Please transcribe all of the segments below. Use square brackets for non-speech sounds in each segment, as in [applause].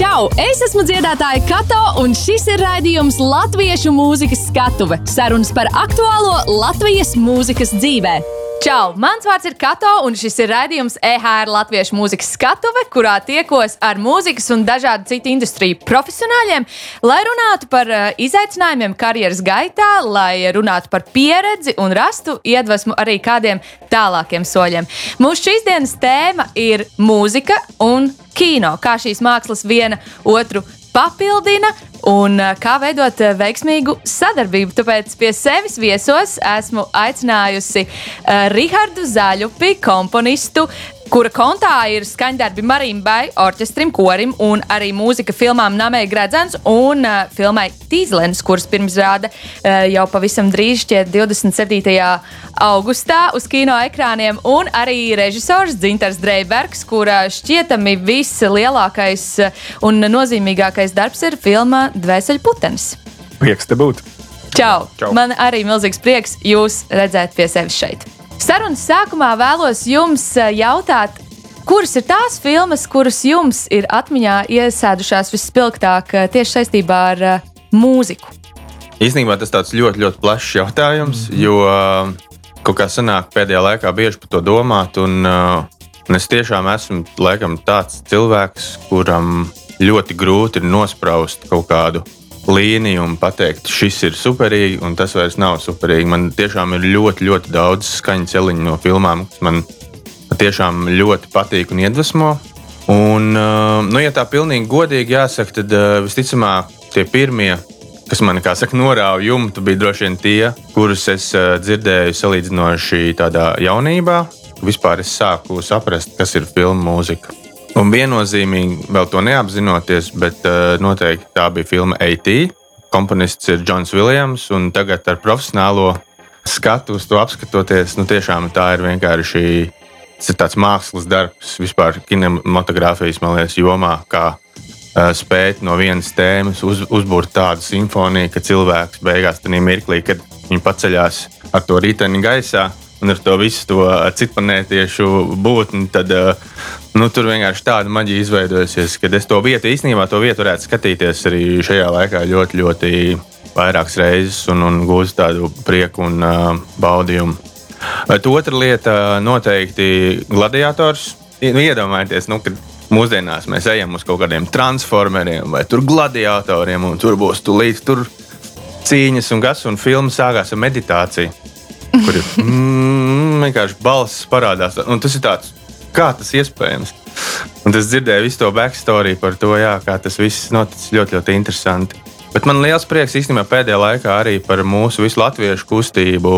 Čau! Es esmu dziedātāja Kato, un šis ir raidījums Latviešu mūzikas skatuve - sarunas par aktuālo Latvijas mūzikas dzīvē. Čau! Mans vārds ir Kato, un šis ir raidījums EHR Latviešu mūzikas skatuve, kurā tiekos ar mūzikas un dažādu citu industriju profesionāļiem, lai runātu par uh, izaicinājumiem karjeras gaitā, lai runātu par pieredzi un rastu iedvesmu arī kādiem tālākiem soļiem. Mūsu šīs dienas tēma ir mūzika un kino, kā šīs mākslas viena otru papildina un eh, kā veidot eh, veiksmīgu sadarbību. Tāpēc pie sevis viesos esmu aicinājusi uh, Rihardu Zaļupi, komponistu, kura kontā ir skaņdarbi Marimbai, orķestrim, korim un arī mūzika filmām Namē Gradzens un uh, filmai Tīzlens, kuras pirms rāda uh, jau pavisam drīz, šķiet 27. augustā uz kino ekrāniem, un arī režisors Dzintars Dreibergs, kura šķietami vislielākais un nozīmīgākais darbs ir filma Dvēseļputenis. Prieks te būt! Čau! Čau. Man arī milzīgs prieks jūs redzēt pie sevis šeit. Sarunas sākumā vēlos jums eh, jautāt, kuras ir tās filmas, kuras jums ir atmiņā iesēdušās vispilgtāk eh, tieši saistībā ar uh, mūziku? Īsnībā tas ir ļoti, ļoti plašs jautājums, -hmm. jo kaut kā sanāk pēdējā laikā bieži par to domāt. Un, un es tiešām esmu laikam, tāds cilvēks, kuram ļoti grūti ir nospraust kaut kādu līniju un pateikt, šis ir superīgi, un tas vairs nav superīgi. Man tiešām ir ļoti, ļoti daudz skaņu celiņu no filmām, kas man tiešām ļoti patīk un iedvesmo. Un, uh, nu, ja tā pilnīgi godīgi jāsaka, tad uh, visticamāk tie pirmie, kas man saka, norāva jumtu, bija droši vien tie, kurus es uh, dzirdēju salīdzinoši tādā jaunībā. Vispār es sāku saprast, kas ir filmu mūzika. Un viennozīmīgi, vēl to neapzinoties, bet uh, noteikti tā bija filma AT. Komponists ir Jons Viljams, un tagad ar profesionālo skatu uz to apskatoties, nu tiešām tā ir vienkārši tas ir tāds mākslas darbs vispār kinematogrāfijas liekas, jomā, kā uh, spēt no vienas tēmas uz, uzbūvēt tādu simfoniju, ka cilvēks beigās tajā mirklī, kad viņš paceļās ar to riteni gaisā un ar to visu to citplanētiešu būtni, tad uh, Nu, tur vienkārši tāda maģija izveidojusies, ka es to vietu īstenībā to vietu varētu skatīties arī šajā laikā ļoti, ļoti vairākas reizes un, un gūst tādu prieku un uh, baudījumu. Bet otra lieta noteikti gladiators. Nu, iedomājieties, nu, kad mūsdienās mēs ejam uz kaut kādiem transformeriem vai gladiatoriem, un tur būs tūlīt tur cīņas un gas, un filma sākās ar meditāciju, kur ir mm, vienkārši balss parādās. Un tas ir tāds kā tas iespējams. Un es dzirdēju visu to backstory par to, jā, kā tas viss noticis ļoti, ļoti interesanti. Bet man liels prieks īstenībā pēdējā laikā arī par mūsu visu latviešu kustību.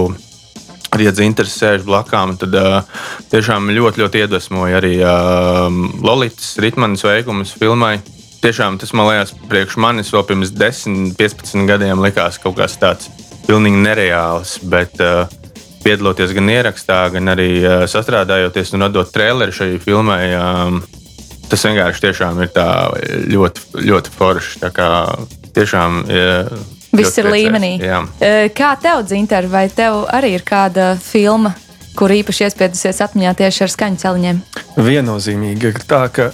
Arī Zinters sēž blakām, tad uh, tiešām ļoti, ļoti iedvesmoja arī uh, Lolitas Ritmanas veikumus filmai. Tiešām tas man liekas, priekš manis vēl pirms 10, 15 gadiem likās kaut kas tāds pilnīgi nereāls. Bet, uh, piedaloties gan ierakstā, gan arī uh, sastrādājoties un radot traileri šai filmai. Um, tas vienkārši ir ļoti, ļoti forši. Tiešām, ja, Viss ir līmenī. Jā. Kā tev, Zinter, vai tev arī ir kāda filma, kur īpaši iespiedusies atmiņā tieši ar skaņu celiņiem? Viennozīmīgi ir tā, ka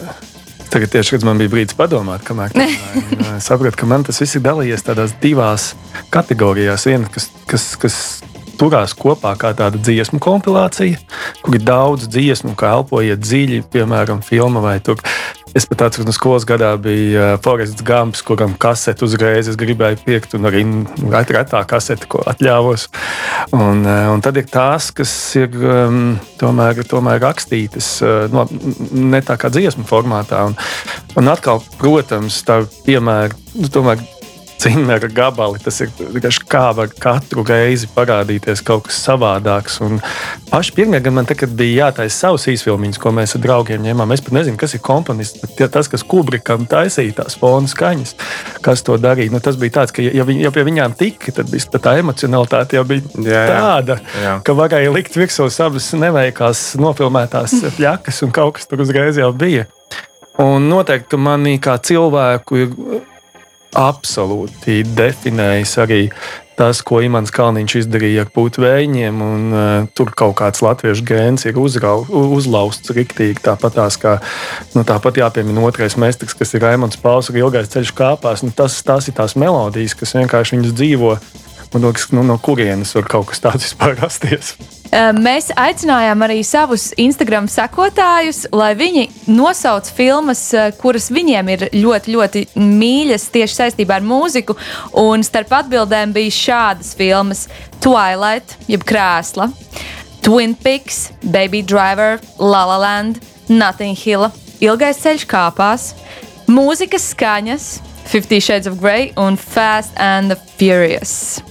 Tagad tieši kad man bija brīdis padomāt, kamēr es sapratu, ka man tas viss ir dalījies tādās divās kategorijās. Viena, kas, kas, kas turās kopā kā tāda dziesmu kompilācija, kur ir daudz dziesmu, kā elpojiet dziļi, piemēram, filma vai tur. Es pat atceros, ka skolas gadā bija uh, Forests Gumps, kuram kasete uzreiz gribēju pirkt, un arī retā kasete, ko atļāvos. Un, uh, un tad ir tās, kas ir um, tomēr, tomēr rakstītas uh, no, ne tā kā dziesmu formātā. Un, un atkal, protams, tā piemēra. Tomēr cimera gabali. Tas ir vienkārši kā var katru reizi parādīties kaut kas savādāks. Un paši pirmie gan man te, bija jātaisa savs īsfilmiņš, ko mēs ar draugiem ņēmām. Es pat nezinu, kas ir komponists, bet tas, kas Kubrikam taisīja tās fonu skaņas, kas to darīja, nu, tas bija tāds, ka ja, ja pie viņām tika, tad bija tā emocionalitāte jau bija jā, jā. tāda, jā. ka varēja likt virsū savas neveikās nofilmētās pļakas un kaut kas tur uzreiz jau bija. Un noteikti manī kā cilvēku ir absolūti definējis arī tas, ko Imants Kalniņš izdarīja ar putekļiem. Uh, tur kaut kāds latviešu gēns ir uzrau, uzlausts riktīgi. Tāpat, kā, nu, tāpat jāpiemina otrais meistars, kas ir Raimons Pauls, ir ilgais ceļš kāpās. Nu, tas, tas ir tās melodijas, kas vienkārši viņas dzīvo. Man liekas, nu, no kurienes var kaut kas tāds vispār rasties. Mēs aicinājām arī savus Instagram sekotājus, lai viņi nosauc filmas, kuras viņiem ir ļoti, ļoti mīļas tieši saistībā ar mūziku. Un starp atbildēm bija šādas filmas: Twilight, jeb krēsla, Twin Peaks, Baby Driver, La La Land, Nothing Hill, Ilgais ceļš kāpās, mūzikas skaņas, Fifty Shades of Grey un Fast and Furious.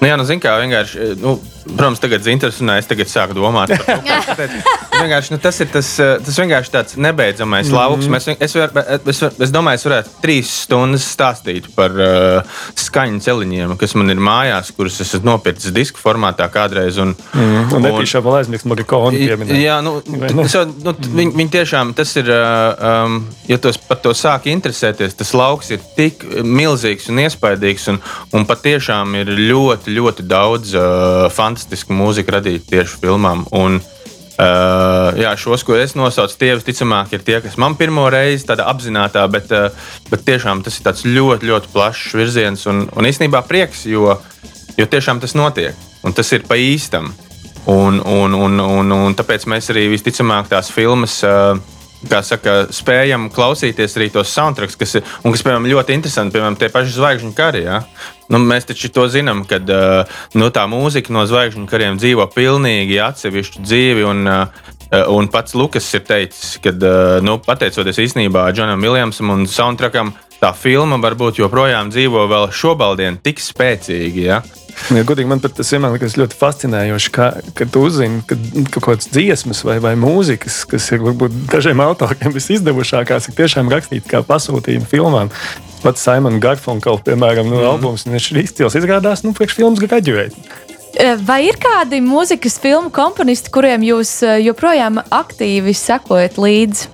Nu, jā, nu, zin, kā vienkārši. Nu, Protams, tagad es tagad sāku domāt par to. [laughs] vienkārši, nu, tas ir tas, eh, tas vienkārši tāds nebeidzamais mm -hmm. lauks. Mēs, es, var, es, es domāju, es varētu trīs stundas stāstīt par uh, skaņu celiņiem, kas man ir mājās, kurus es esmu nopircis disku formātā kādreiz. Un, mm, un netīšām vēl aizmirst Morikonu pieminēt. Jā, nu, so, nu, viņi, viņi tiešām, tas ir, uh, um, ja tos par to sāk interesēties, tas lauks ir tik milzīgs un iespaidīgs, un, un patiešām ir ļoti, ļoti daudz uh, fantastisku mūziku radīt tieši filmām. Un, Uh, jā, šos, ko es nosaucu, tie visticamāk ir tie, kas man pirmo reizi tādā apzināti, bet, uh, bet tiešām tas ir ļoti, ļoti plašs virziens un, un īstenībā prieks, jo, jo tiešām tas notiek un tas ir pa īstam. Un, un, un, un, un tāpēc mēs arī visticamāk tās filmas. Uh, saka, spējam klausīties arī tos soundtracks, kas ir un kas, piemēram, ļoti interesanti, piemēram, tie paši zvaigžņu kari. Ja? Nu, mēs taču to zinām, ka nu, tā mūzika no zvaigžņu kariem dzīvo pilnīgi atsevišķu dzīvi. Un, un pats Lukas ir teicis, ka nu, pateicoties īstenībā Džonam Viljamsam un soundtrackam, tā filma varbūt joprojām dzīvo vēl šobaldien tik spēcīgi. Ja? Ja, godīgi, man tas vienmēr liekas ļoti fascinējoši, ka, kad tu uzzini, ka kaut kādas dziesmas vai, vai mūzikas, kas ir varbūt dažiem autoriem visizdevušākās, ir tiešām rakstītas kā pasūtījumi filmām. Pats Simons Garfunkel, piemēram, no mm. albums, viņš ir izcils izrādās, nu, priekš filmas graduēt. E, vai ir kādi mūzikas filmu komponisti, kuriem jūs e, joprojām aktīvi sekojat līdzi?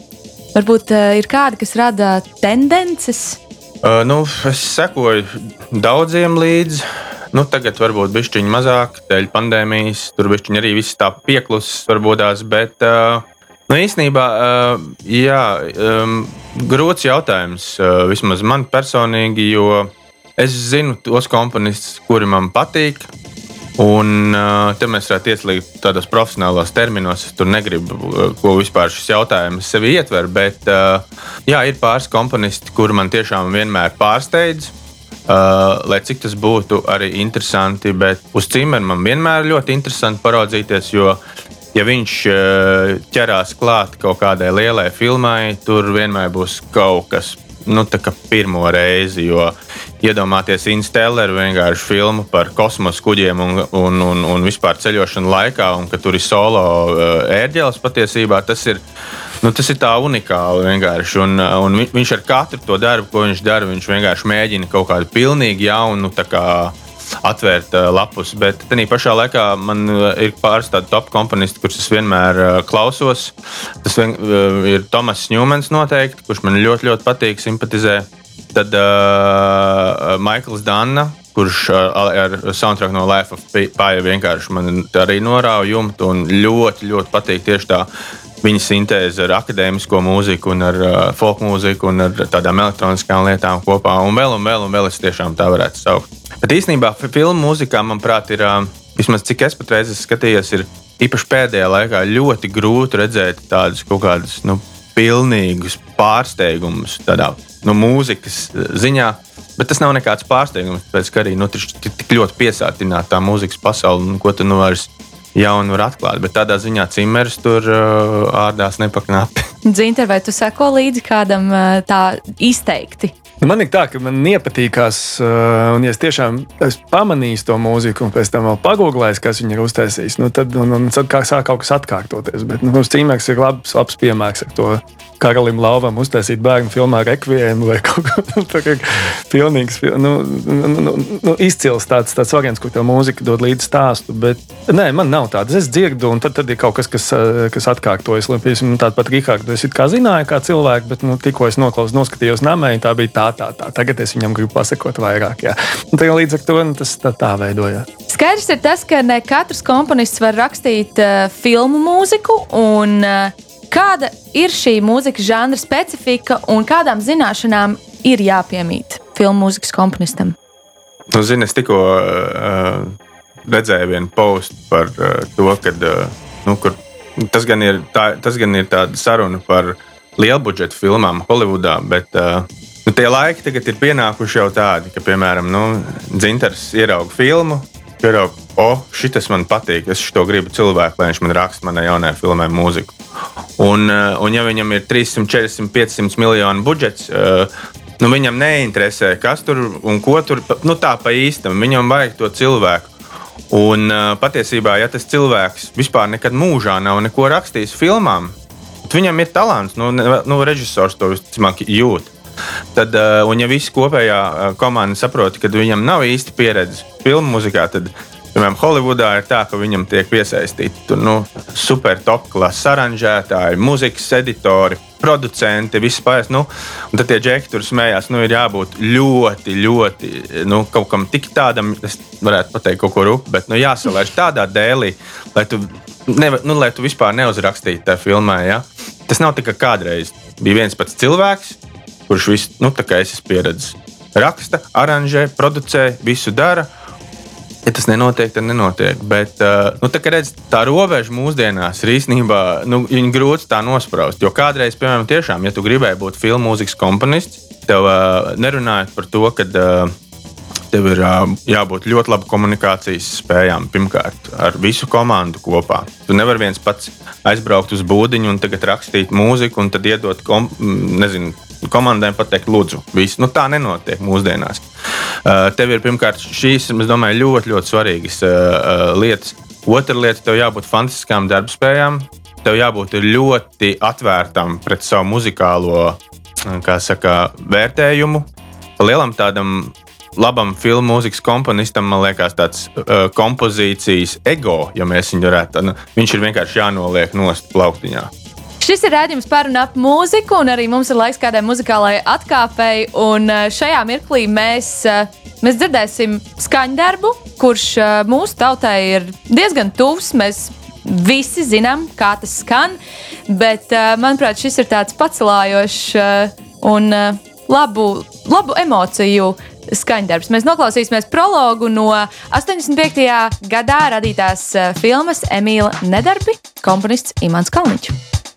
Varbūt uh, ir kādi, kas rada tendences? Uh, nu, es sekoju daudziem līdzi. Nu, tagad varbūt bišķiņi mazāk, dēļ pandēmijas. Tur bišķiņi arī viss tā pieklusis varbūtās, bet uh, nu, īstenībā, uh, jā, um, grūts jautājums uh, vismaz man personīgi, jo es zinu tos komponistus, kuri man patīk. Un uh, te mēs varētu ieslīgt tādos profesionālos terminos. Es tur negribu, ko vispār šis jautājums sevi ietver. Bet, uh, jā, ir pāris komponisti, kuri man tiešām vienmēr pārsteidz. Uh, lai cik tas būtu arī interesanti, bet uz cimēra man vienmēr ļoti interesanti paraudzīties, jo, ja viņš uh, ķerās klāt kaut kādai lielai filmai, tur vienmēr būs kaut kas nu, pirmo reizi. Jo iedomāties Instelleru vienkārši filmu par kosmosa kuģiem un, un, un, un vispār ceļošanu laikā, un ka tur ir solo uh, ērģeles patiesībā, tas ir Nu, tas ir tā unikāli vienkārši. Un, un viņš ar katru to darbu, ko viņš dara, viņš vienkārši mēģina kaut kādu pilnīgi jaunu atvērt uh, lapus. Bet tā pašā laikā man ir pāris tādu top komponistu, kurus es vienmēr uh, klausos. Tas vien, uh, ir Tomas Ņūmens noteikti, kurš man ļoti, ļoti patīk, simpatizē. Tad uh, Maikls Danna, kurš ar soundtrack no Life of Pi vienkārši man arī norāva jumtu un ļoti, ļoti patīk tieši tā viņa sintēze ar akadēmisko mūziku, ar uh, folk mūziku un ar tādām elektroniskām lietām kopā. Un vēl, un vēl, un vēl es tiešām tā varētu saukt. Bet īstenībā filmu mūzikā, manuprāt, ir uh, vismaz cik es patreiz esmu skatījies, ir īpaši pēdējā laikā ļoti grūti redzēt tādus kaut kādus nu, pilnīgus pārsteigumus tādā nu, mūzikas ziņā. Bet tas nav nekāds pārsteigums, tāpēc, ka arī nu, tik ļoti piesātināta tā mūzikas pasaule, un ko tu nu vairs jaunu var atklāt. Bet tādā ziņā cimeris tur uh, ārdās nepaknāpi. Dzinter, vai tu seko līdzi kādam uh, tā izteikti? Nu, man ir tā, ka man nepatīkās, uh, un ja es tiešām esmu pamanījis to mūziku, un pēc tam vēl pagūglējis, kas viņa ir uztaisījis, nu, tad, un, un tad kā sāk kaut kas atkārtoties. Bet nu, Cīmēks ir labs, labs piemērs ar to Karalim Lauvam uztaisīt bērnu filmā Requiem vai [laughs] kaut ko tādu. Pilnīgs, nu, nu, nu, nu, izcils tāds, tāds variants, kur tā mūzika dod līdzi stāstu. Bet nē, man nav tādas. Es dzirdu, un tad, tad ir kaut kas, kas, kas atkārtojas. Piemēram, tāda pat Rikārda, es kā zināju, kā cilvēku, bet nu, tikko es noklausījos, noskatījos namē, tā bija tā tā, tā. Tagad es viņam gribu pasakot vairāk. Jā. Un tā, līdz ar to nu, tas tā, tā veidojās. Skaidrs ir tas, ka ne katrs komponists var rakstīt uh, filmu mūziku. Un, uh, Kāda ir šī mūzikas žanra specifika un kādām zināšanām ir jāpiemīt filmu mūzikas komponistam? Nu, zini, es tikko uh, redzēju vienu postu par uh, to, ka uh, nu, kur, tas, gan ir, tā, tas gan ir tāda saruna par lielu budžetu filmām Holivudā, bet uh, nu, tie laiki tagad ir pienākuši jau tādi, ka, piemēram, nu, Dzintars ierauga filmu. Pierauga, o, oh, šis man patīk, es to gribu cilvēku, lai viņš man raksta manai jaunajai filmai mūziku. Un, un ja viņam ir 300, 400, 500 miljonu budžets, nu, viņam neinteresē, kas tur un ko tur nu, tā pa īstam. Viņam vajag to cilvēku. Un uh, patiesībā, ja tas cilvēks vispār nekad mūžā nav neko rakstījis filmām, tad viņam ir talants. Nu, nu, režisors to visticamāk jūt. Tad, uh, un ja visi kopējā komanda saprot, ka viņam nav īsti pieredzes filmu mūzikā, tad Piemēram, Holivudā ir tā, ka viņam tiek piesaistīti nu, super top klases aranžētāji, mūzikas editori, producenti, vispār. Nu, un tad tie džeki tur smējās, nu, ir jābūt ļoti, ļoti nu, kaut kam tik tādam, es varētu pateikt, kaut ko rupu, bet nu, jāsalaiž tādā dēlī, lai tu, ne, nu, lai tu vispār neuzrakstītu tajā filmā. Ja? Tas nav tikai kādreiz. Bija viens pats cilvēks, kurš visu, nu, tā kā es esmu pieredzējis, raksta, aranžē, producē, visu dara Ja tas nenotiek, tad nenotiek. Bet uh, nu, tā, redz, tā robeža mūsdienās ir īstenībā nu, grūti tā nospraust. Jo kādreiz, piemēram, tiešām, ja tu gribēji būt filmu mūzikas komponists, tev uh, nerunājot par to, ka uh, tev ir uh, jābūt ļoti labi komunikācijas spējām. Pirmkārt, ar visu komandu kopā. Tu nevari viens pats aizbraukt uz būdiņu un tagad rakstīt mūziku un tad iedot kom, nezinu, komandai pateikt, lūdzu, visu. Nu, tā nenotiek mūsdienās. Uh, tev ir pirmkārt šīs, es domāju, ļoti, ļoti svarīgas uh, uh, lietas. Otra lieta, tev jābūt fantastiskām darbspējām, tev jābūt ļoti atvērtam pret savu muzikālo saka, vērtējumu. Lielam tādam labam filmu mūzikas komponistam, man liekas, tāds uh, kompozīcijas ego, ja mēs viņu varētu. Nu, viņš ir vienkārši jānoliek nost plauktiņā. Šis ir rādījums par un ap mūziku, un arī mums ir laiks kādai muzikālajai atkāpei. Un eh, šajā mirklī mēs, eh, mēs dzirdēsim skaņdarbu, kurš eh, mūsu tautai ir diezgan tuvs. Mēs visi zinām, kā tas skan, bet manuprāt, šis ir tāds pacelājošs un labu, labu emociju skaņdarbs. Mēs noklausīsimies prologu no 85. gadā radītās filmas Emīla Nedarbi, komponists Imants Kalniņš.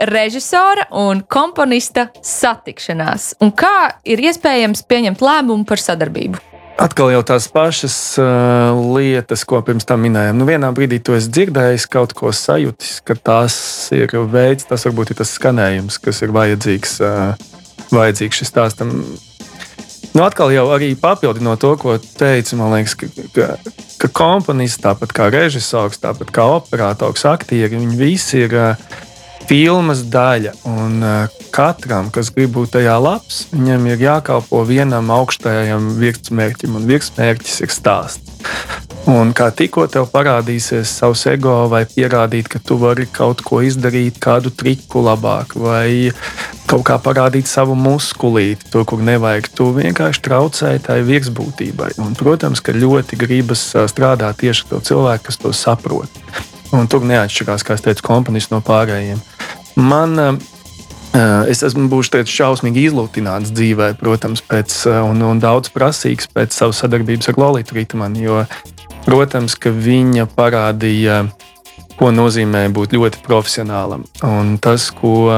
režisora un komponista satikšanās? Un kā ir iespējams pieņemt lēmumu par sadarbību? Atkal jau tās pašas uh, lietas, ko pirms tam minējām. Nu, vienā brīdī to es dzirdēju, kaut ko sajūtis, ka tas ir veids, tas varbūt ir tas skanējums, kas ir vajadzīgs, uh, vajadzīgs šis stāstam. Nu, atkal jau arī papildinot to, ko teicu, man liekas, ka, ka, ka komponists, tāpat kā režisors, tāpat kā operators, aktieri, viņi visi ir uh, filmas daļa. Un uh, katram, kas grib būt tajā labs, viņam ir jākalpo vienam augstajam virsmērķim, un virsmērķis ir stāsts. Un kā tikko tev parādīsies savs ego, vai pierādīt, ka tu vari kaut ko izdarīt, kādu triku labāk, vai kaut kā parādīt savu muskulīti, tur, kur nevajag, tu vienkārši traucēji tai virsbūtībai. Un, protams, ka ļoti gribas strādāt tieši ar to cilvēku, kas to saprot. Un tur neatšķirās, kā es teicu, komponists no pārējiem. Man Es esmu būšu šausmīgi izlūtināts dzīvē, protams, pēc, un, un daudz prasīgs pēc savas sadarbības ar Loriju Rītmanu. Jo Protams, ka viņa parādīja, ko nozīmē būt ļoti profesionālam. Un tas, ko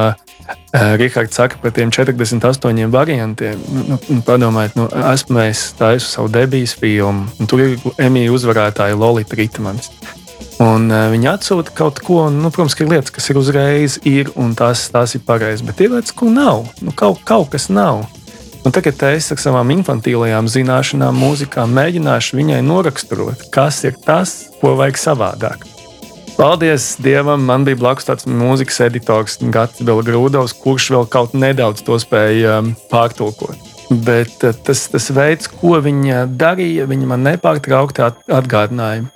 Rihards saka par tiem 48 variantiem, nu, nu, nu, padomājiet, nu, esmu es taisu savu debijas filmu, un tur ir Emīļa uzvarētāja Lolita Ritmans. Un, uh, viņi atsūta kaut ko, un, nu, protams, ka ir lietas, kas ir uzreiz, ir, un tās, tās ir pareizas, bet ir lietas, ko nav. Nu, kaut, kaut kas nav. Un tagad es ar savām infantīlajām zināšanām, mūzikā mēģināšu viņai noraksturot, kas ir tas, ko vajag savādāk. Paldies Dievam, man bija blakus tāds mūzikas editors, Gats Grūdovs, kurš vēl kaut nedaudz to spēja um, pārtulkot. Bet uh, tas, tas veids, ko viņa darīja, viņa man nepārtraukti atgādināja.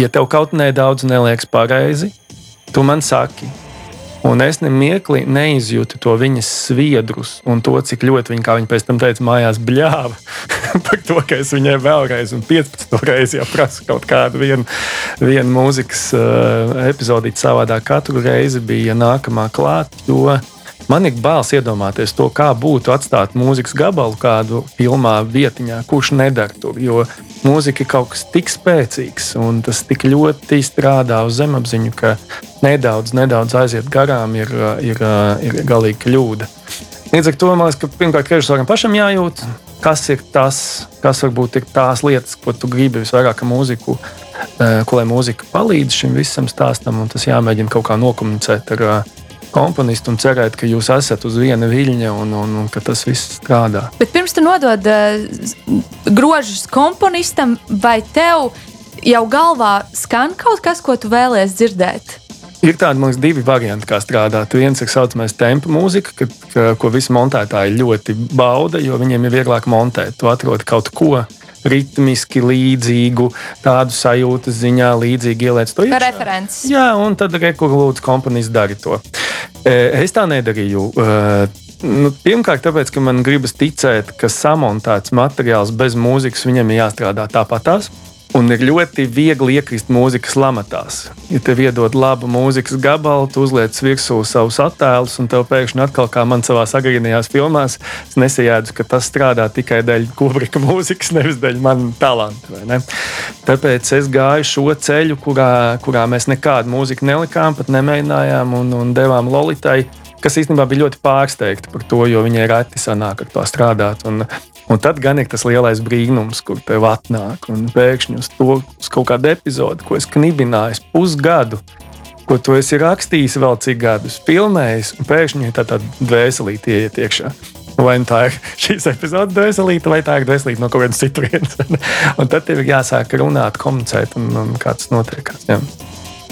Ja tev kaut nedaudz neliekas pareizi, tu man saki, Un es nemiekli neizjūtu to viņas sviedrus un to, cik ļoti viņa, kā viņa pēc tam teica, mājās bļāva [laughs] par to, ka es viņai vēlreiz, un 15 reizi jau prasu kaut kādu vienu, vienu mūzikas uh, epizodīti savādāk. Katru reizi bija nākamā klāt, jo man ir bāls iedomāties to, kā būtu atstāt mūzikas gabalu kādu filmā vietiņā, kurš nedara tur. Jo mūzika ir kaut kas tik spēcīgs un tas tik ļoti strādā uz zemapziņu, ka nedaudz, nedaudz aiziet garām ir, ir, ir galīgi kļūda. Līdz ar to man liekas, ka pirmkārt režisoram pašam jājūt, kas ir tas, kas varbūt ir tās lietas, ko tu gribi visvairāk mūziku, ko lai mūzika palīdz šim visam stāstam, un tas jāmēģina kaut kā nokomunicēt ar komponistu un cerēt, ka jūs esat uz viena viļņa un, un, un ka tas viss strādā. Bet pirms tam nodod uh, grožus komponistam, vai tev jau galvā skan kaut kas, ko tu vēlēsies dzirdēt? Ir tādi liekas, divi varianti, kā strādāt. Viens ir tā saucamais tempa mūzika, kad, ka, ko visi montētāji ļoti bauda, jo viņiem ir vieglāk montēt. Tu atrod kaut ko, ritmiski līdzīgu, tādu sajūtu ziņā, līdzīgi ieliec to iekšā. Referents. Jā, un tad lūdzu komponists dari to. E, es tā nedarīju. E, nu, pirmkārt, tāpēc, ka man gribas ticēt, ka samontēts materiāls bez mūzikas viņam ir jāstrādā tāpatās. Un ir ļoti viegli iekrist mūzikas lamatās. Ja tev iedod labu mūzikas gabalu, tu uzliec virsū savus attēlus, un tev pēkšņi atkal, kā man savā agrīnajās filmās, es nesajēdzu, ka tas strādā tikai dēļ kubrika [laughs] mūzikas, nevis dēļ manas talanta. Tāpēc es gāju šo ceļu, kurā, kurā mēs nekādu mūziku nelikām, pat nemēģinājām un, un devām Lolitai kas īstenībā bija ļoti pārsteigta par to, jo viņai reti sanāk ar to strādāt. Un, Un tad gan ir tas lielais brīnums, kur tev atnāk un pēkšņi uz to uz kaut kādu epizodi, ko es knibināju pusgadu, ko tu esi rakstījis vēl cik gadus, filmējis, un pēkšņi tā tāda dvēselīte ieiet iekšā. Vai nu tā ir šīs epizodes dvēselīte, vai tā ir dvēselīte no kaut kādas citurienes. [laughs] un tad tev ir jāsāk runāt, komunicēt, un, un kā tas notiek. Jā.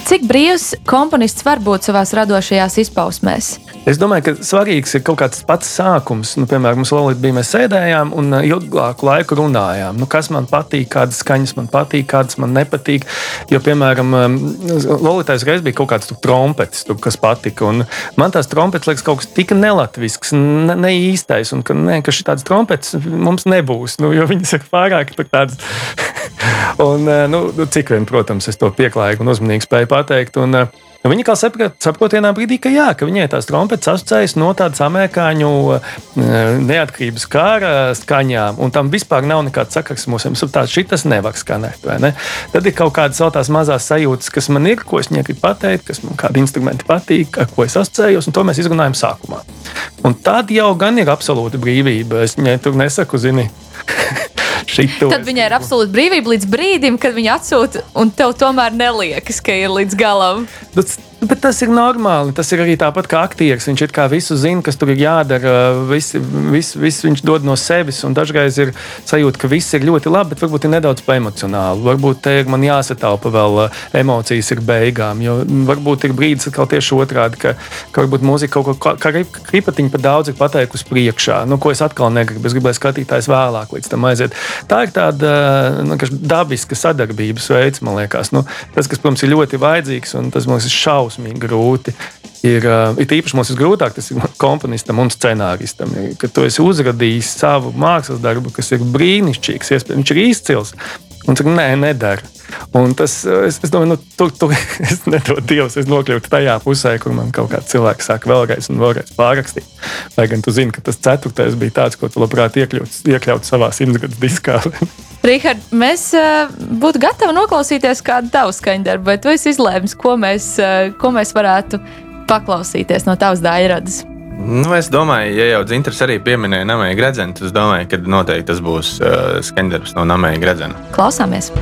Cik brīvs komponists var būt savā radošajās izpausmēs? Es domāju, ka svarīgs ir kaut kāds pats sākums. Nu, piemēram, mums Lorija bija, mēs sēdējām un uh, ilgāku laiku runājām. Nu, kas man patīk, kādas skaņas man patīk, kādas man nepatīk. Jo, piemēram, um, Lorija reiz bija kaut kāds trompetis, kas patika. Man tās trompetes liekas kaut kas tik nelatvisks, ne, ne īstais, un ka, ne, ka šī tādas trompetes mums nebūs, nu, jo viņas ir pārāk tādas. [laughs] un, uh, nu, nu, cik vien, protams, es to pieklājīgi un uzmanīgi spēju pateikt. Un, uh, Nu, viņa kā saprot, vienā brīdī, ka jā, ka viņai tās trompetes asociējas no tādas amerikāņu neatkarības kara skaņām, un tam vispār nav nekāds sakars mums. Tāds šitas nevar skanēt. Ne? Tad ir kaut kādas vēl tās mazās sajūtas, kas man ir, ko es gribu pateikt, kas man kādi instrumenti patīk, ar ko es asociējos, un to mēs izrunājam sākumā. Un tad jau gan ir absolūta brīvība. Es viņai tur nesaku, zini. [laughs] Tad viņai ir absolūta brīvība līdz brīdim, kad viņa atsūta, un tev tomēr neliekas, ka ir līdz galam. Tas, Bet tas ir normāli. Tas ir arī tāpat kā aktieris. Viņš ir kā visu zina, kas tur ir jādara. Viss vis, vis viņš dod no sevis. Dažreiz ir sajūta, ka viss ir ļoti labi, bet varbūt ir nedaudz emocionāli. Varbūt te ir man jāsataupa vēl uh, emocijas ir beigām. Jo varbūt ir brīdis, kad tieši otrādi, ka, ka varbūt mūzika kaut ko kā kripatiņu par daudz ir pateikusi priekšā. Nu, ko es atkal negribu. Es gribēju skatītājs vēlāk līdz tam aiziet. Tā ir tāda uh, nu, dabiska sadarbības veids, man liekas. Nu, tas, kas, protams, ir ļoti vajadzīgs un tas mums ir šausmas šausmīgi grūti. Ir, uh, ir īpaši mums ir grūtāk, tas ir komponistam un scenāristam, ka tu esi uzradījis savu mākslas darbu, kas ir brīnišķīgs, viņš ir izcils. Un saka, nē, nedara. Un tas, es, es domāju, nu, tur, tur [laughs] es nedodu Dievs, es nokļūtu tajā pusē, kur man kaut kāds cilvēks sāk vēlreiz un vēlreiz pārrakstīt. Lai gan tu zini, ka tas ceturtais bija tāds, ko tu labprāt iekļaut, iekļaut savā simtgadus diskā. [laughs] Rihard, mēs uh, būtu gatavi noklausīties kādu tavu skaņdarbu, vai tu esi izlēmis, ko mēs, uh, ko mēs varētu paklausīties no tavas daļradas? Nu, es domāju, ja jau Dzintars arī pieminēja Namēju Gredzenu, tad es domāju, ka noteikti tas būs uh, skaņdarbs no Namēja Gredzena. Klausāmies!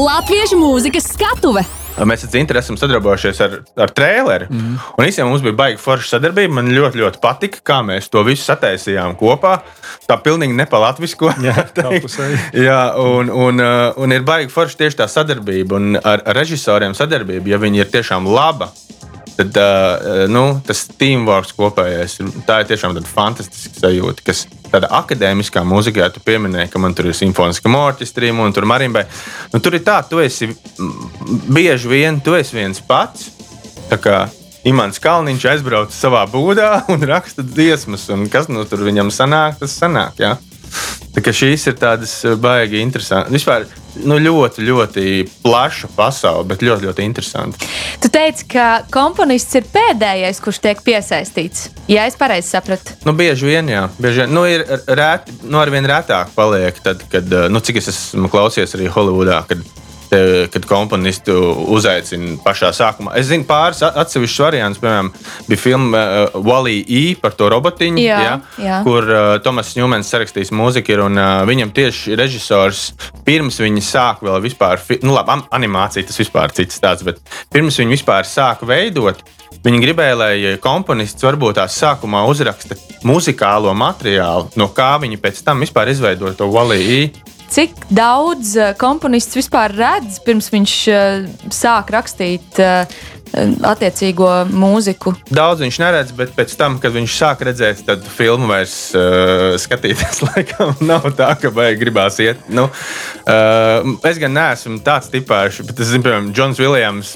Latviešu mūzikas skatuve. Mēs ar Zintu esam sadarbojušies ar, ar trēleri. Mm. Un īstenībā mums bija baigta forša sadarbība. Man ļoti, ļoti patika, kā mēs to visu sataisījām kopā. Tā pilnīgi nepalatvisko. [laughs] Jā, [laughs] Jā un, un, uh, un ir baigta forša tieši tā sadarbība. Un ar, ar režisoriem sadarbība, ja viņi ir tiešām laba, tad uh, nu, tas teamworks kopējais, tā ir tiešām fantastiska sajūta. Kas tādā akadēmiskā mūzikā, tu pieminēji, ka man tur ir simfoniska orķestrī un tur marimbai. Nu, tur ir tā, tu esi bieži vien tu esi viens pats. Imants Kalniņš aizbrauc savā būdā un raksta dziesmas, un kas nu tur viņam sanāk, tas sanāk. Ja? Tā šīs ir tādas eh, baigi interesantas. Vispār nu, ļoti, ļoti plaša pasaule, bet ļoti, ļoti interesanti. Tu teici, ka komponists ir pēdējais, kurš tiek piesaistīts. Ja es pareizi sapratu, Nu, bieži vien, jā, bieži vien. Nu, ir rēti, nu, arvien retāk paliek, tad, kad, eh, nu, cik es esmu klausies arī Holivudā, kad, te- kad komponistu uzaicina pašā sākumā. Es zinu pāris atsevišķus variantus, piemēram, bija filma uh, Wally E par to robotiņu, Jā, ja, jā. kur uh, Tomas Ņūmens sarakstījis mūziku, ir, un uh, viņam tieši režisors pirms viņi sāk vēl vispār, nu, labi, animācija tas vispār cits stāsts, bet pirms viņi vispār sāk veidot, Viņi gribēja, lai komponists varbūt tās sākumā uzraksta muzikālo materiālu, no kā viņi pēc tam vispār izveidoja to valīju. Cik daudz eh, komponists vispār redz pirms viņš eh, sāk rakstīt eh, attiecīgo mūziku? Daudz viņš neredz, bet pēc tam, kad viņš sāk redzēt, tad filmu vairs uh, skatīties, [laughs] laikam, nav tā, ka vajag gribās iet. Nu, uh, es gan neesmu tāds tipāžs, bet es zinu, piemēram, Džons Viljams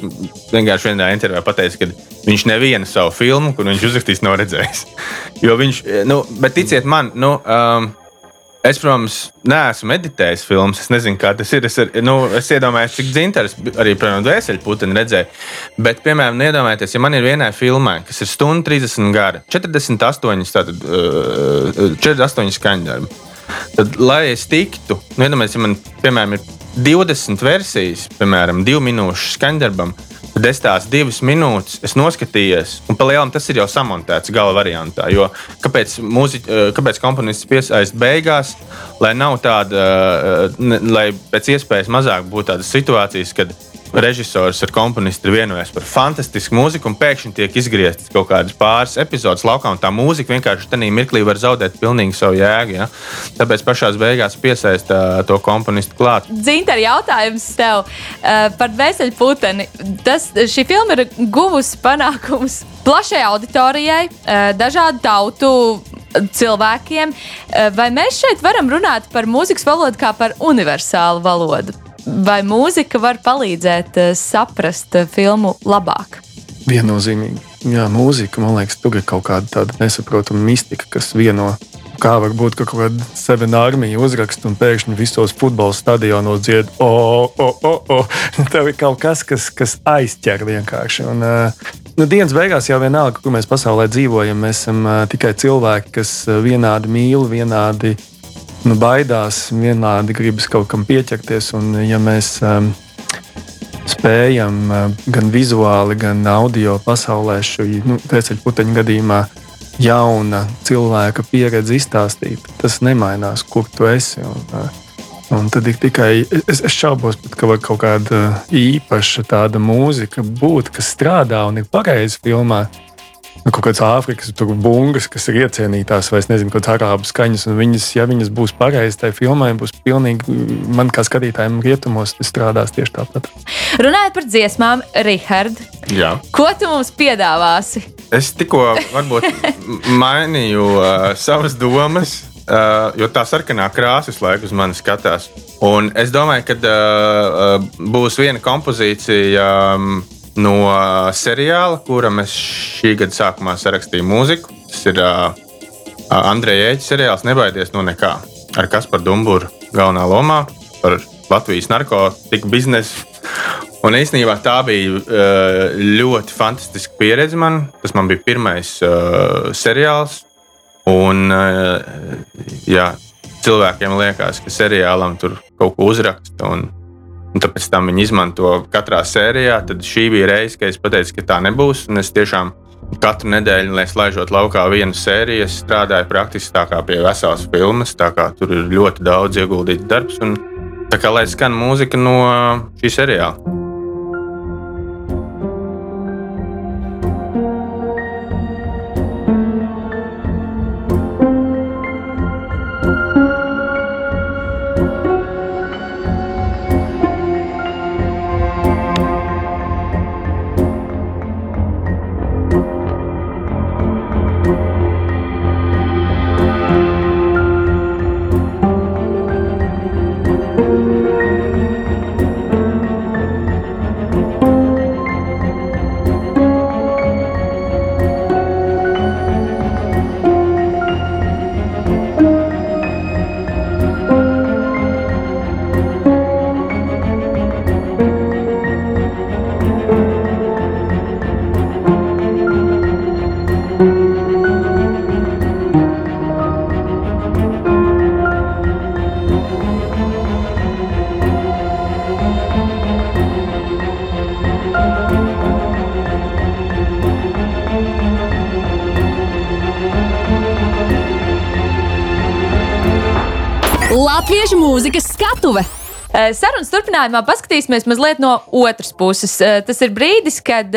vienkārši vienā intervijā pateica, ka viņš nevienu savu filmu, kur viņš uzrakstīs, nav redzējis. [laughs] Jo viņš, nu, bet ticiet man, nu. Um, Es, protams, neesmu meditējis filmas. Es nezinu, kā tas ir. Es, ar, nu, es iedomājos, cik dzintars arī, protams, dvēseli redzēja. Bet, piemēram, iedomājieties, ja man ir vienai filmai, kas ir stunda 30 gara, 48, tātad, uh, 48 skaņdarbi. Tad, lai es tiktu, nu, iedomājieties, ja man, piemēram, ir 20 versijas, piemēram, 2 minūšu skaņdarbam, tad es tās divas minūtes es noskatījos, un palielam tas ir jau samontēts gala variantā. Jo kāpēc, mūzi, eh, kāpēc komponists piesaista beigās, lai nav tāda, eh, lai pēc iespējas mazāk būtu tādas situācijas, kad režisors ar komponistu ir vienojies par fantastisku mūziku, un pēkšņi tiek izgrieztas kaut kādas pāris epizodes laukā, un tā mūzika vienkārši tajā mirklī var zaudēt pilnīgi savu jēgu. Ja? Tāpēc pašā beigās piesaista to komponistu klāt. Zinta, jautājums tev uh, par dvēseli puteni. Tas, šī filma ir guvusi panākumus plašai auditorijai, uh, dažādu tautu cilvēkiem. Uh, vai mēs šeit varam runāt par mūzikas valodu kā par universālu valodu? Vai mūzika var palīdzēt uh, saprast uh, filmu labāk? Viennozīmīgi. Jā, mūzika, man liekas, tur ir kaut kāda tāda nesaprotama mistika, kas vieno. Kā var būt, ka kaut kāda sevena armija uzraksta un pēkšņi visos futbola stadionos dzied, o, o, o, o. [laughs] Tev ir kaut kas, kas, kas aizķer vienkārši. Un, uh, nu, dienas beigās jau vienalga, kur mēs pasaulē dzīvojam, mēs esam tikai cilvēki, kas vienādi mīl, vienādi nu, baidās, vienādi gribas kaut kam pieķerties. Un, ja mēs um, spējam uh, gan vizuāli, gan audio pasaulē šo nu, puteņu gadījumā jauna cilvēka pieredzi izstāstīt, tas nemainās, kur tu esi. Un, uh, Un tad ir tikai es, es šaubos, pat, ka var kaut kāda īpaša tāda mūzika būt, kas strādā un ir pareizi filmā. Nu, kaut kādas Āfrikas bungas, kas ir iecienītās, vai es nezinu, kādas arābu skaņas. un Viņas, ja viņas būs pareizas, tai filmai būs pilnīgi, man kā skatītājiem, rietumos tas strādās tieši tāpat. Runājot par dziesmām, Rihard, Jā. ko tu mums piedāvāsi? Es tikko varbūt mainīju uh, savas domas, uh, jo tā sarkanā krāsa visu laiku uz mani skatās. Un es domāju, ka uh, uh, būs viena kompozīcija um, no seriāla, kuram es šī gada sākumā sarakstīju mūziku. Tas ir uh, Andreja Eķa seriāls Nebaidies no nekā ar Kasparu Dumburu galvenā lomā par Latvijas narkotiku biznesu. Un īstenībā tā bija ļoti fantastiska pieredze man. Tas man bija pirmais uh, seriāls. Un, uh, jā, cilvēkiem liekas, ka seriālam tur kaut ko uzraksta. Un, un tāpēc tam viņi izmanto katrā sērijā. Tad šī bija reize, kad es pateicu, ka tā nebūs. Un es tiešām katru nedēļu, lai slēdzot laukā vienu sēriju, strādāju praktiski tā kā pie veselas filmas. Tur ir ļoti daudz ieguldīts darbs. Un, tā kā lai skan mūzika no šī seriāla. Mūzikas skatuve! Sarunas turpinājumā paskatīsimies mazliet no otras puses. Tas ir brīdis, kad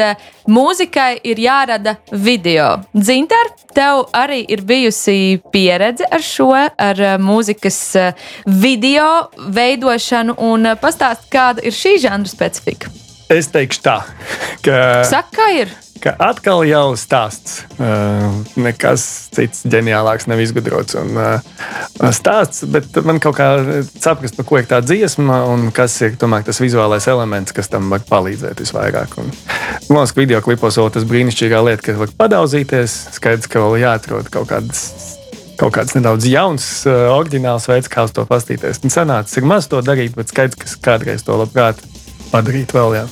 mūzikai ir jārada video. Dzinter, tev arī ir bijusi pieredze ar šo, ar mūzikas video veidošanu, un pastāst, kāda ir šī žanra specifika. Es teikšu tā, ka. Saka, ir? ka atkal jau stāsts. Uh, nekas cits ģeniālāks nav izgudrots. Un, uh, stāsts, bet man kaut kā saprast, par ko ir tā dziesma un kas ir tomēr, tas vizuālais elements, kas tam var palīdzēt visvairāk. Un, man liekas, ka video klipos vēl tas brīnišķīgā lieta, ka var padauzīties. Skaidrs, ka vēl jāatrod kaut kādas kaut kāds nedaudz jauns, uh, oriģināls veids, kā uz to paskatīties. Sanācis ir maz to darīt, bet skaidrs, ka kādreiz to labprāt padarīt vēl. Jā.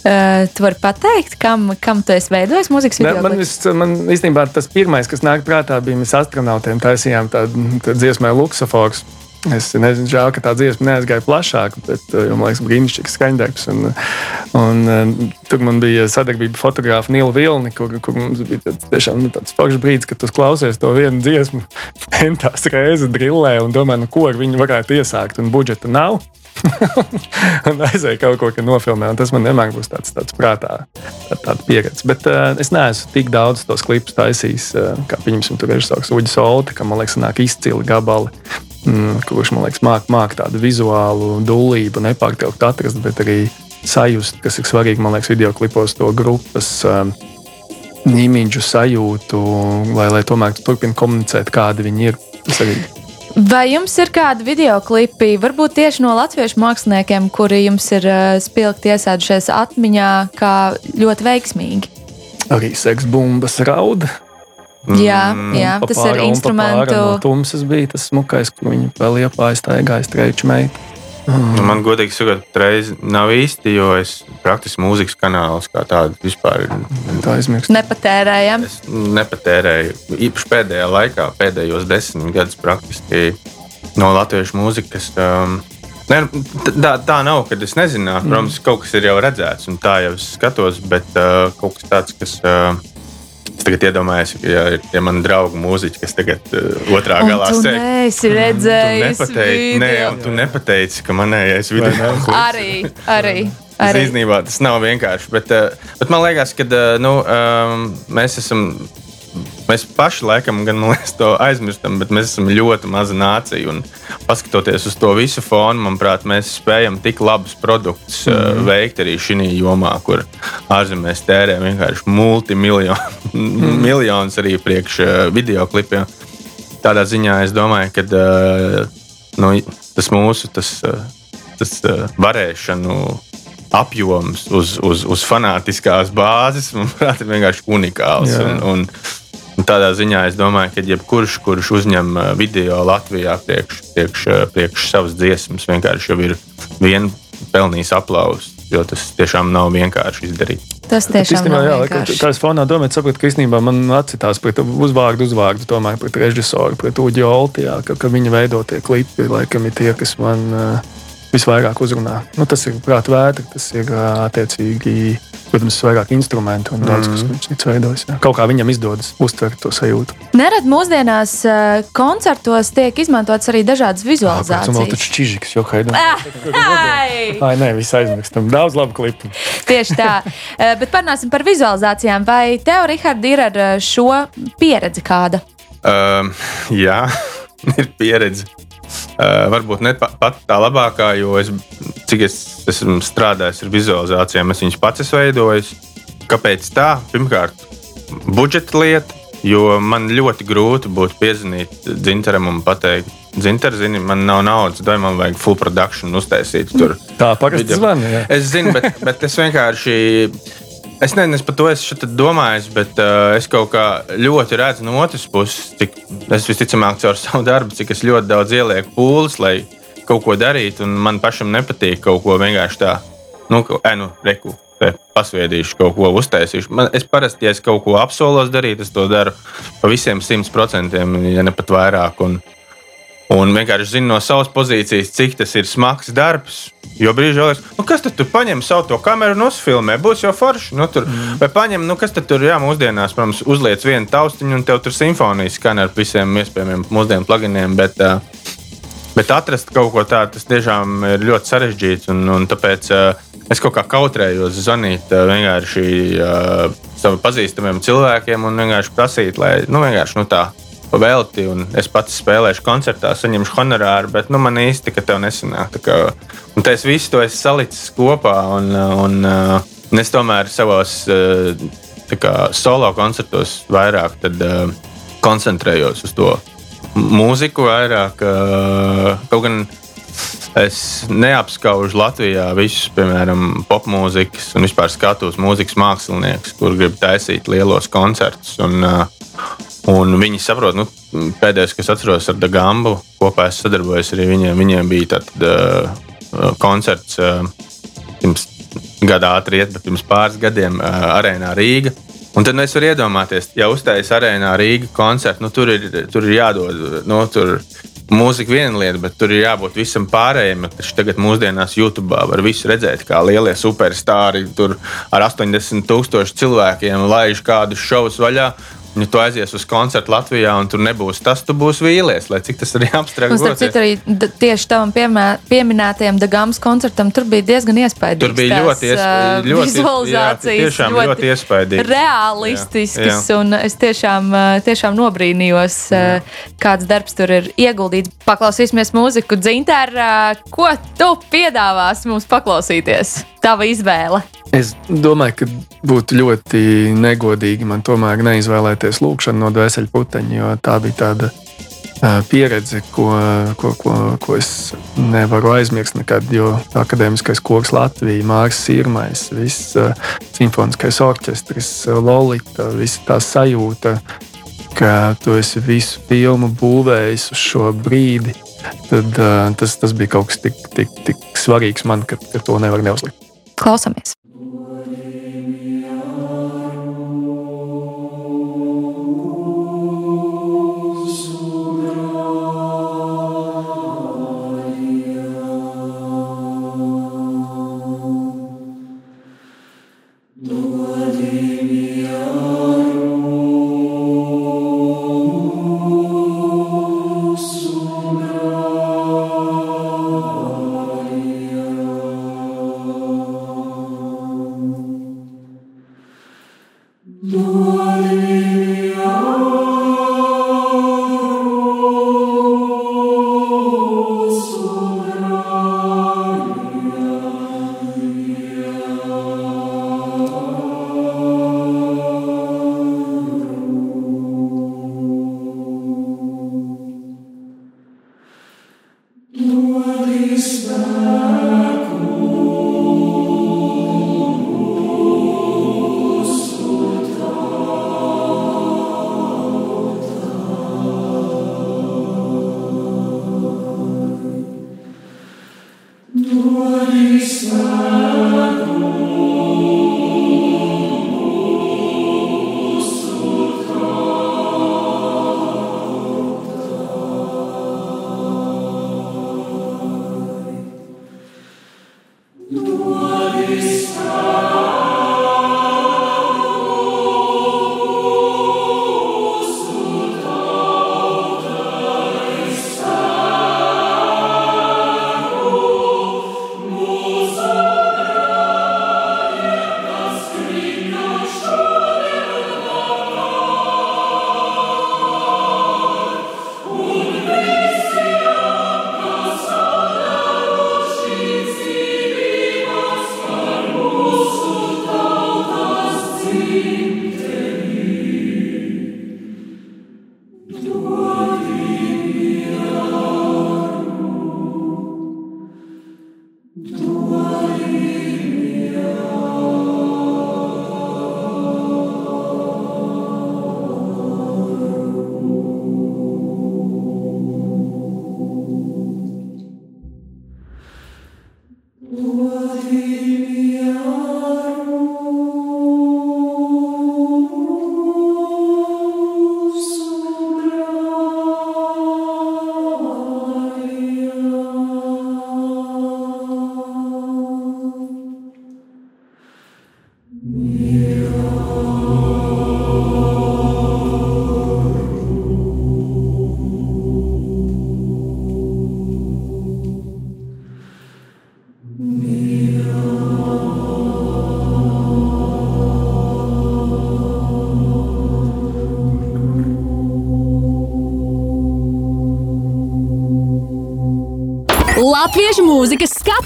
Uh, tu vari pateikt, kam, kam tu esi veidojis mūzikas video? Man, vis, man īstenībā tas pirmais, kas nāk prātā, bija mēs astronautiem taisījām tādu tā dziesmu Luksafors. Es nezinu, žēl, ka tā dziesma neaizgāja plašāk, bet uh, man liekas, brīnišķīgs skaņdarbs. Un, un, uh, tur man bija sadarbība fotografa Nila Vilni, kur, kur mums bija tāds, tiešām, nu, tāds foršs brīdis, kad tu klausies to vienu dziesmu, [laughs] pentās reizes drillē un domā, nu, ko ar viņu varētu iesākt, un budžeta nav. [laughs] un aizēja kaut ko, ka nofilmē. Tas man vienmēr būs tāds, tāds prātā, tā, tāda pieredze. Bet uh, es neesmu tik daudz tos klipus taisījis, uh, kā pieņemsim, tur režisors Uģis Olti, kam man liekas, nāk izcili gabali. Mm, kurš man liekas, māca māk tādu vizuālu dūlību, nepārtraukt atrast, bet arī sajust, kas ir svarīgi, man liekas, video klipos to grupas. Um, Imīģu sajūtu, lai, lai tomēr turpinātu komunicēt, kādi viņi ir. Tas arī Vai jums ir kādi video klipi, varbūt tieši no latviešu māksliniekiem, kuri jums ir uh, spilgti iesēdušies atmiņā, kā ļoti veiksmīgi? Arī seksbumbas rauda. Jā, jā mm, tas ir instrumentu. No tumsas bija tas smukais, kur viņi vēl iepājas staigāja streiču meitu. Mm. Nu, man, godīgi sakot, reiz nav īsti, jo es praktiski mūzikas kanālus kā tādu vispār nepatērēju. Es nepatērēju. Īpaši pēdējā laikā, pēdējos desmit gadus praktiski no latviešu mūzikas. Um, Ne, tā, tā nav, kad es nezinātu. Protams, mm. kaut kas ir jau redzēts, un tā jau es skatos, bet uh, kaut kas tāds, kas uh, Es tagad iedomājos, ka ja, ja man ir draugi mūziķi, kas tagad uh, otrā un galā sēž. Nē, es redzēju, tu nepateici, nē, tu nepateici, ka manējais video. arī, arī. Arī. Īstenībā tas nav vienkārši. Bet, uh, bet man liekas, ka uh, nu, um, mēs esam Mēs paši laikam gan liekas, to aizmirstam, bet mēs esam ļoti maza nācija. Un, paskatoties uz to visu fonu, manuprāt, mēs spējam tik labus produktus mm -hmm. veikt arī šī jomā, kur ārzemēs tērē vienkārši multimiljonus mm -hmm. arī priekš uh, video klipiem. Tādā ziņā es domāju, ka uh, nu, tas mūsu tas, tas, varēšanu apjoms uz, uz, uz fanātiskās bāzes, manuprāt, ir vienkārši unikāls. Jā. Un, un, Un tādā ziņā es domāju, ka jebkurš, kurš uzņem uh, video Latvijā priekš, priekš, uh, priekš savas dziesmas, vienkārši jau ir vien pelnījis aplausus, jo tas tiešām nav vienkārši izdarīt. Tas tiešām jā, vienkārši. tā ir fonā domāt, saprot, ka īstenībā man atcitās pret uzvārdu, uzvārdu, tomēr pret režisoru, pret Uģi Oltijā, ka, ka viņa veidotie klipi, laikam ir tie, kas man uh, visvairāk uzrunā. Nu, tas ir prāta vētra, tas ir attiecīgi Protams, vairāk instrumentu un daudz kas, mm. ko viņš veidojas. Jā. Kaut kā viņam izdodas uztvert to sajūtu. Nerad mūsdienās koncertos tiek izmantots arī dažādas vizualizācijas. Jā, vēl taču čižiks, jo haidam. [laughs] Ai, nē, viss aizmirstam. Daudz labu klipu. Tieši tā. Bet parunāsim par vizualizācijām. Vai tev, Rihard, ir ar šo pieredzi kāda? Um, jā, [laughs] ir pieredze. Varbūt ne pat tā labākā, jo es, cik es esmu strādājis ar vizualizācijām, es viņas pats esmu veidojis. Kāpēc tā? Pirmkārt, budžeta lieta, jo man ļoti grūti būtu piezvanīt dzintaram un pateikt, Zinter, zini, man nav naudas, vai man vajag full production uztaisīt. Tur. Tā parasti zvana. Es zinu, bet, bet es vienkārši Es nezinu, es par to esmu domājis, bet uh, es kaut kā ļoti redzu no otras puses, cik es visticamāk caur [laughs] savu darbu, cik es ļoti daudz ielieku pūles, lai kaut ko darītu, man pašam nepatīk kaut ko vienkārši tā, nu, enu, reku. Pasviedīšu, kaut ko uztaisīšu. Man, es parasti, ja es kaut ko apsolos darīt, es to daru pa visiem simt procentiem, ja ne pat vairāk. Un, Un vienkārši zinu no savas pozīcijas, cik tas ir smags darbs. Jo brīžā liekas, nu, kas tad paņem savu to kameru un uzfilmē, būs jau forši. Nu, tur, mm. Vai paņem, nu, kas tad tur, jā, mūsdienās, protams, uzliec vienu taustiņu un tev tur simfonijas skan ar visiem iespējamiem mūsdienu pluginiem. Bet, Bet atrast kaut ko tādu, tas tiešām ir ļoti sarežģīts. Un, un tāpēc es kaut kā kautrējos zvanīt vienkārši saviem pazīstamiem cilvēkiem un vienkārši prasīt, lai nu, vienkārši nu, tā velti, un es pats spēlēšu koncertā, saņemšu honorāru, bet nu, man īsti tev nesanāk. Kā, un tas viss to es salicis kopā, un, un, un es tomēr savos kā, solo koncertos vairāk tad, koncentrējos uz to mūziku, vairāk kaut gan. Es neapskaužu Latvijā visus, piemēram, popmūzikas un vispār skatos mūzikas māksliniekus, kur grib taisīt lielos koncertus. Un, uh, Un viņi saprot, nu, pēdējais, kas atceros ar Dagambu, kopā es sadarbojos arī viņiem. Viņiem bija tāds uh, koncerts uh, pirms gada ātri iet, bet pirms pāris gadiem uh, arēnā Rīga. Un tad mēs varam iedomāties, ja uzstājas arēnā Rīga koncertu, nu, tur, ir, tur ir jādod. Nu, tur, Mūzika viena lieta, bet tur ir jābūt visam pārējiem. Taču tagad mūsdienās YouTube var visu redzēt, kā lielie superstarri tur ar 80 tūkstošu cilvēkiem laiž kādus šovus vaļā. Ja tu aizies uz koncertu Latvijā un tur nebūs tas, tu būsi vīlies, lai cik tas arī abstrakts būtu. Starp citu, arī tieši tavam pieminētajam Dagāmas koncertam tur bija diezgan iespaidīgs. Tur bija ļoti, iesp... ļoti vizualizācijas, jā, ļoti, ļoti iespaidīgi. realistisks, jā, jā. un es tiešām, tiešām nobrīnījos, jā. kāds darbs tur ir ieguldīts. Paklausīsimies mūziku dzintēr, ko tu piedāvās mums paklausīties? Tava izvēle. Es domāju, ka būtu ļoti negodīgi man tomēr neizvēlēties lūkšanu no dvēseli puteņa, jo tā bija tāda pieredze, ko, ko, ko, ko es nevaru aizmirst nekad. Jo akadēmiskais koks Latvija, Mārcis Sirmais, viss simfoniskais orķestris, Lolita, visa tā sajūta, ka tu esi visu filmu būvējis uz šo brīdi. Tad, tas, tas bija kaut kas tik, tik, tik svarīgs man, ka, ka to nevar neuzlikt. Klausamies! Latviešu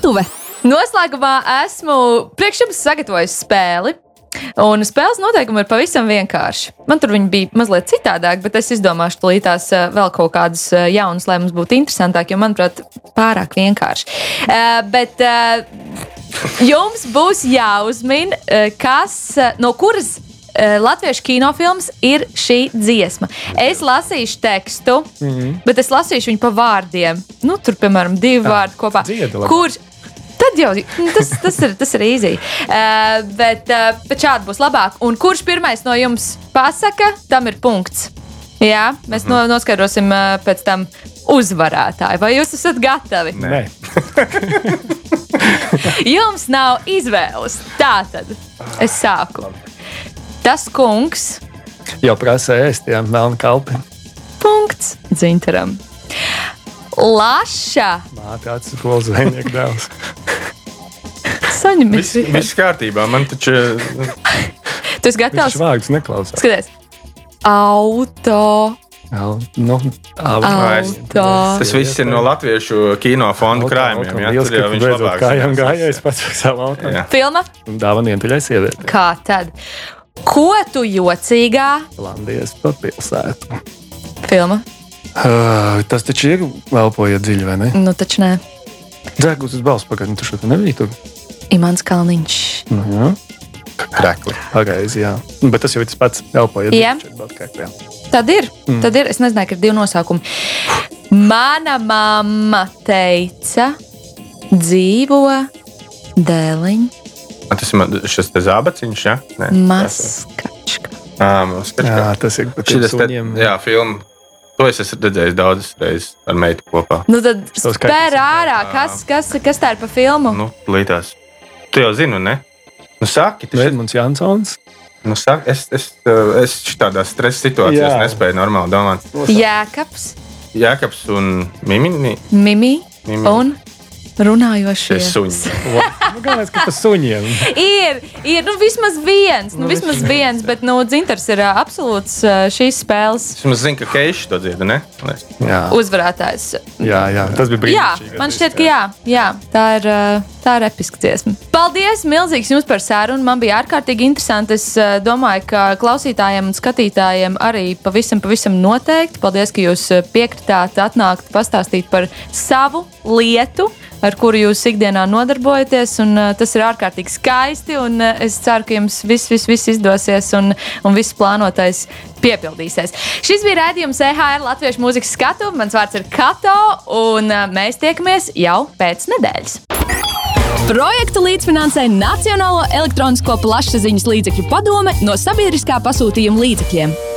skatuve. Noslēgumā esmu priekš jums sagatavojis spēli. Un spēles noteikumi ir pavisam vienkārši. Man tur bija mazliet citādāk, bet es izdomāšu tulītās eh, vēl kaut kādas eh, jaunas, lai mums būtu interesantāk, jo, manuprāt, pārāk vienkārši. Uh, bet uh, jums būs jāuzmin, kas, no kuras latviešu kinofilms ir šī dziesma. Es lasīšu tekstu, mm -hmm. bet es lasīšu viņu pa vārdiem. Nu, tur, piemēram, divi vārdi kopā. Kurš? Tad jau nu, tas, tas ir, tas ir īsi. Uh, bet, uh, bet šādi būs labāk. Un kurš pirmais no jums pasaka, tam ir punkts. Jā, mēs no, noskaidrosim uh, pēc tam uzvarētāju. Vai jūs esat gatavi? Nē. [laughs] jums nav izvēles. Tā tad es sāku. Tas kungs jau prasa ēst, jā, melnu kalpi. Punkts dzintaram. Laša. Māte acis skolas zvejnieku dēls. Saņemies. Viss, viss kārtībā, man taču. Tu esi gatavs? Viņš vārds neklausās. Skaties. Auto. Jā, nu, auto. Tas viss ir no latviešu kino fonda krājumiem. Jā, tur jau viņš labāk. Kājām gājējis pats ar savu auto. Filma? Dāvana vientuļai sievietei. Kā tad? Ko tu jocīgā? Landijas pa pilsētu. Filma? Uh, tas taču ir elpojiet dziļi, vai ne? Nu, taču nē. Dzēgus uz balss pagaidām, tu šo te nebija tur. Imants Kalniņš. Nu, jā. Krekli. Pagaizi, jā. Bet tas jau ir tas pats elpojiet jā. dziļi. Tad ir. Mm. Tad ir. Es nezināju, ka ir divi nosaukumi. Mana mamma teica, dzīvo dēliņa. Tas ir šis te zābaciņš, jā? Nē, Maskačka. À, maskačka. Jā, tas ir. Šis te, jā, filma. To es esmu redzējis daudzas reizes ar meitu kopā. Nu, tad spēr ārā, kas, kas, kas tā ir pa filmu? Nu, līdās. Tu jau zini, ne? Nu, saki, tas ir Edmunds Jansons. Nu, saki, es, es, es tādā stresa situācijā nespēju normāli domāt. Jēkabs. Jēkabs un Mimini. Mimi. Mimi. Un runājošie suņi. [laughs] nu, Galvenais, ka tas suņiem ir. Ir nu, vismaz viens, nu, nu, vismaz viens, bet nu, dzintars ir uh, absolūts uh, šīs spēles. Es zinu, ka Keišs to dzirda, ne? Jā. Uzvarētājs. Jā, jā, tas bija brīnišķīgi. Jā, man šķiet, ka jā, jā tā ir. Uh, Tā ir episka dziesma. Paldies, milzīgs jums par sarunu. Man bija ārkārtīgi interesanti. Es uh, domāju, ka klausītājiem un skatītājiem arī pavisam, pavisam noteikti. Paldies, ka jūs piekritāt atnākt pastāstīt par savu lietu ar kuru jūs ikdienā nodarbojaties. Un, uh, tas ir ārkārtīgi skaisti. Un, uh, es ceru, ka jums viss, viss, viss izdosies un, un viss plānotais piepildīsies. Šis bija rādījums EHR Latviešu mūzikas skatu. Mans vārds ir Kato, un uh, mēs tiekamies jau pēc nedēļas. Projektu līdzfinansē Nacionālo elektronisko plašsaziņas līdzekļu padome no sabiedriskā pasūtījuma līdzekļiem.